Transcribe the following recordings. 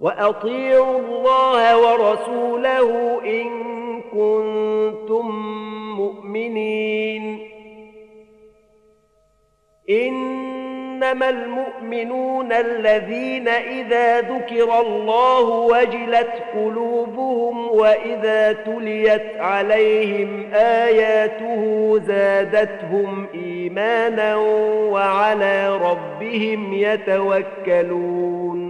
وأطيعوا الله ورسوله إن كنتم مؤمنين. إنما المؤمنون الذين إذا ذكر الله وجلت قلوبهم وإذا تليت عليهم آياته زادتهم إيمانا وعلى ربهم يتوكلون.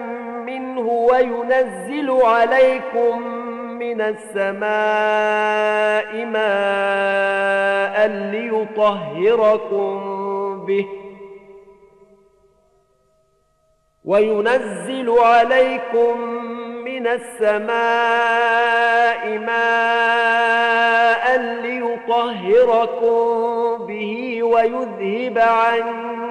منه وينزل عليكم من السماء ماء ليطهركم به. وينزل عليكم من السماء ماء ليطهركم به ويذهب عنكم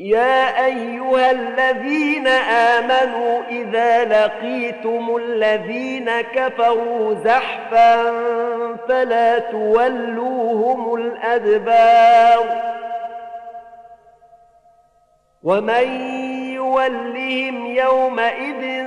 يا أيها الذين آمنوا إذا لقيتم الذين كفروا زحفا فلا تولوهم الأدبار ومن يولهم يومئذ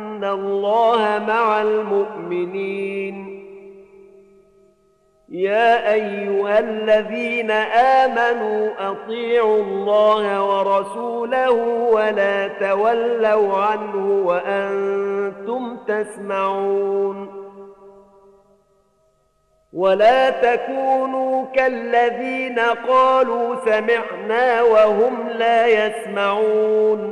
الله مع المؤمنين. يا أيها الذين آمنوا أطيعوا الله ورسوله ولا تولوا عنه وأنتم تسمعون. ولا تكونوا كالذين قالوا سمعنا وهم لا يسمعون.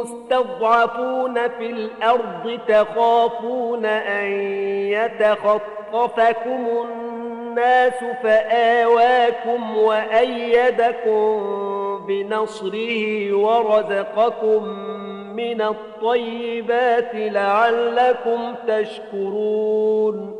مستضعفون في الأرض تخافون أن يتخطفكم الناس فآواكم وأيدكم بنصره ورزقكم من الطيبات لعلكم تشكرون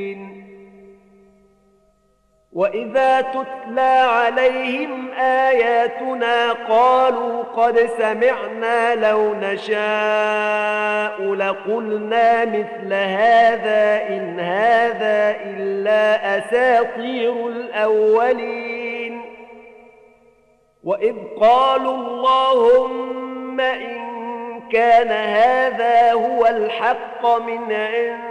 وإذا تتلى عليهم آياتنا قالوا قد سمعنا لو نشاء لقلنا مثل هذا إن هذا إلا أساطير الأولين وإذ قالوا اللهم إن كان هذا هو الحق من عند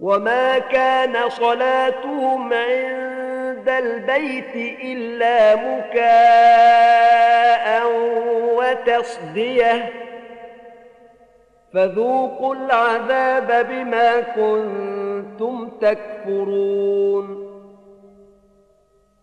وما كان صلاتهم عند البيت إلا مكاء وتصديه فذوقوا العذاب بما كنتم تكفرون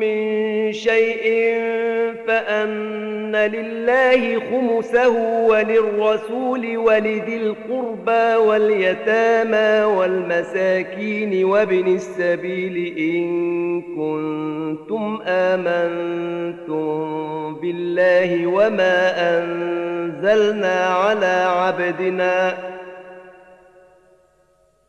من شيء فأن لله خمسه وللرسول ولذي القربى واليتامى والمساكين وابن السبيل إن كنتم آمنتم بالله وما أنزلنا على عبدنا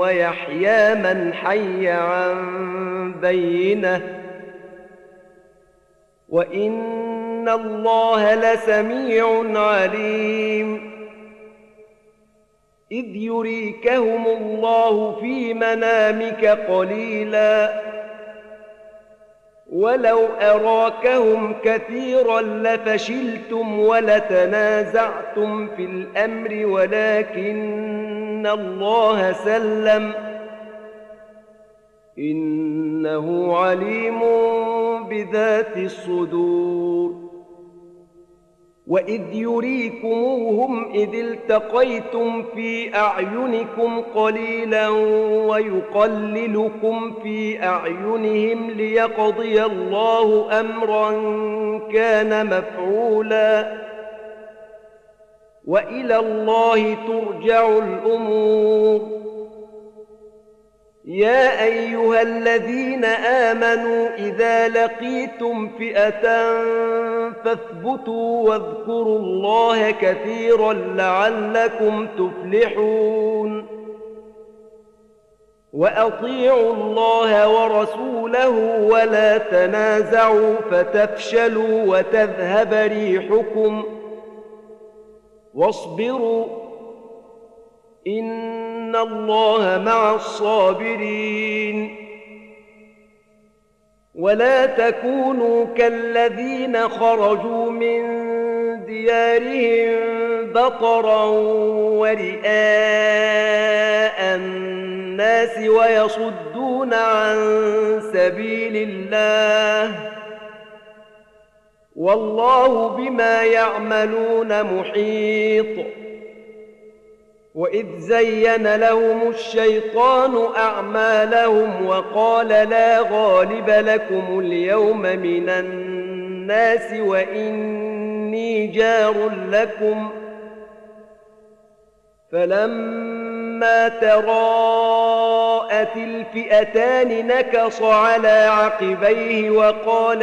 ويحيى من حي عن بينة. وإن الله لسميع عليم. إذ يريكهم الله في منامك قليلا. ولو أراكهم كثيرا لفشلتم ولتنازعتم في الأمر ولكن الله سلم إنه عليم بذات الصدور واذ يريكموهم اذ التقيتم في اعينكم قليلا ويقللكم في اعينهم ليقضي الله امرا كان مفعولا وإلى الله ترجع الأمور. يا أيها الذين آمنوا إذا لقيتم فئة فاثبتوا واذكروا الله كثيرا لعلكم تفلحون. وأطيعوا الله ورسوله ولا تنازعوا فتفشلوا وتذهب ريحكم. واصبروا إن الله مع الصابرين. ولا تكونوا كالذين خرجوا من ديارهم بطرا ورئاء الناس ويصدون عن سبيل الله. والله بما يعملون محيط. وإذ زين لهم الشيطان أعمالهم وقال لا غالب لكم اليوم من الناس وإني جار لكم. فلما تراءت الفئتان نكص على عقبيه وقال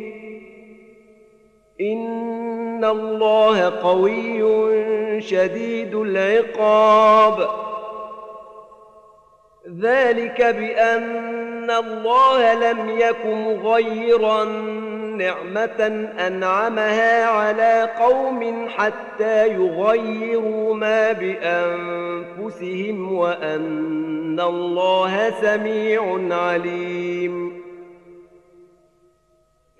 ان الله قوي شديد العقاب ذلك بان الله لم يك مغيرا نعمه انعمها على قوم حتى يغيروا ما بانفسهم وان الله سميع عليم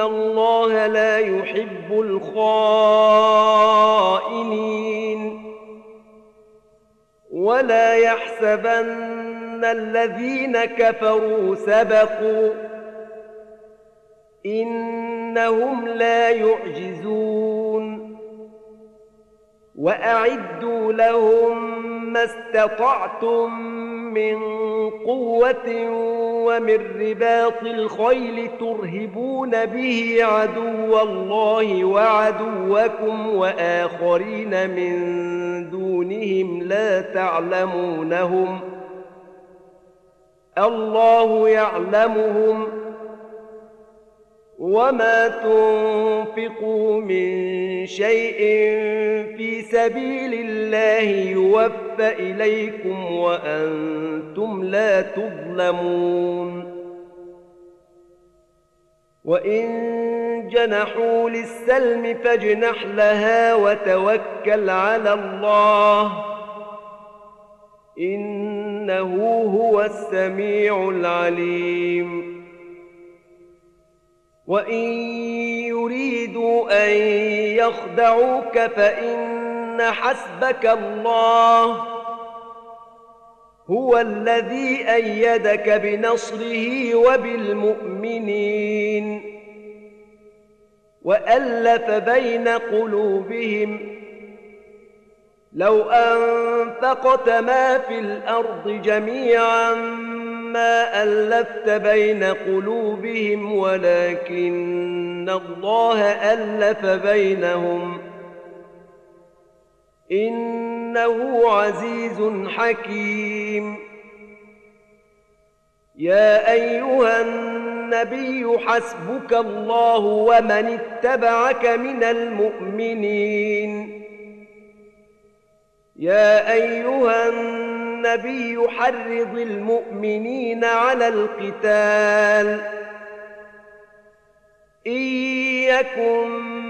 الله لا يحب الخائنين. ولا يحسبن الذين كفروا سبقوا. إنهم لا يعجزون. وأعدوا لهم ما استطعتم من قوة ومن رباط الخيل ترهبون به عدو الله وعدوكم وآخرين من دونهم لا تعلمونهم الله يعلمهم وما تنفقوا من شيء في سبيل الله يوفى إليكم وأنتم لا تظلمون. وإن جنحوا للسلم فاجنح لها وتوكل على الله. إنه هو السميع العليم. وإن يريدوا أن يخدعوك فإن حسبك الله. هو الذي أيدك بنصره وبالمؤمنين وألف بين قلوبهم لو أنفقت ما في الأرض جميعا ما ألفت بين قلوبهم ولكن الله ألف بينهم إنه عزيز حكيم. يا أيها النبي حسبك الله ومن اتبعك من المؤمنين. يا أيها النبي حرض المؤمنين على القتال. إن يكن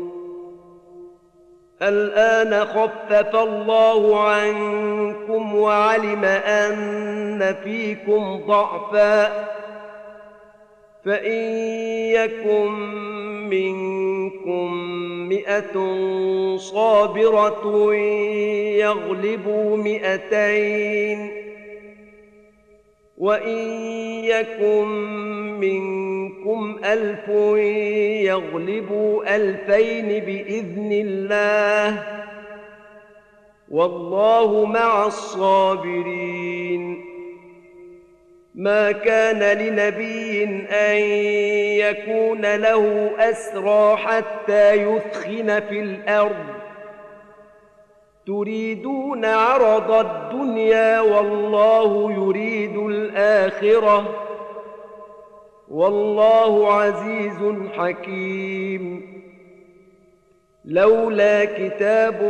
الآن خفف الله عنكم وعلم أن فيكم ضعفا فإن يكن منكم مئة صابرة يغلبوا مئتين وإن يكن منكم ألف يغلبوا ألفين بإذن الله والله مع الصابرين ما كان لنبي أن يكون له أسرى حتى يثخن في الأرض تريدون عرض الدنيا والله يريد الآخرة. والله عزيز حكيم. لولا كتاب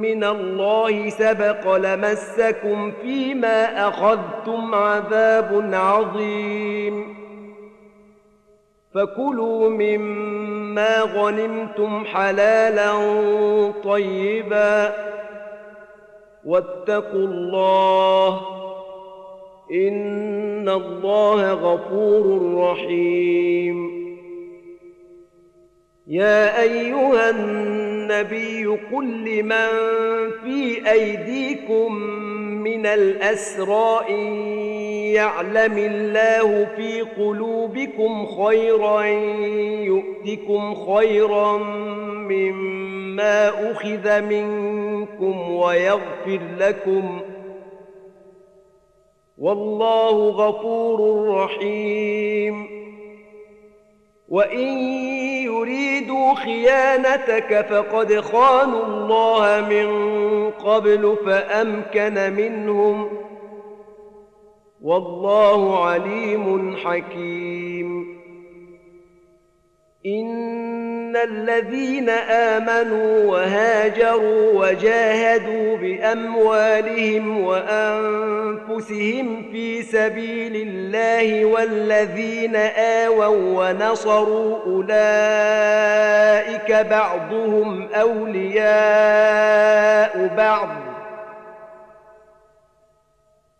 من الله سبق لمسكم فيما أخذتم عذاب عظيم. فكلوا مما غنمتم حلالا طيبا واتقوا الله إن الله غفور رحيم. يا أيها النبي قل لمن في أيديكم من الأسرى إن يعلم الله في قلوبكم خيرا يؤتكم خيرا مما أخذ منكم ويغفر لكم والله غفور رحيم. وإن يريدوا خيانتك فقد خانوا الله من قبل فأمكن منهم والله عليم حكيم. إن الذين آمنوا وهاجروا وجاهدوا بأموالهم وأنفسهم في سبيل الله والذين آووا ونصروا أولئك بعضهم أولياء بعض.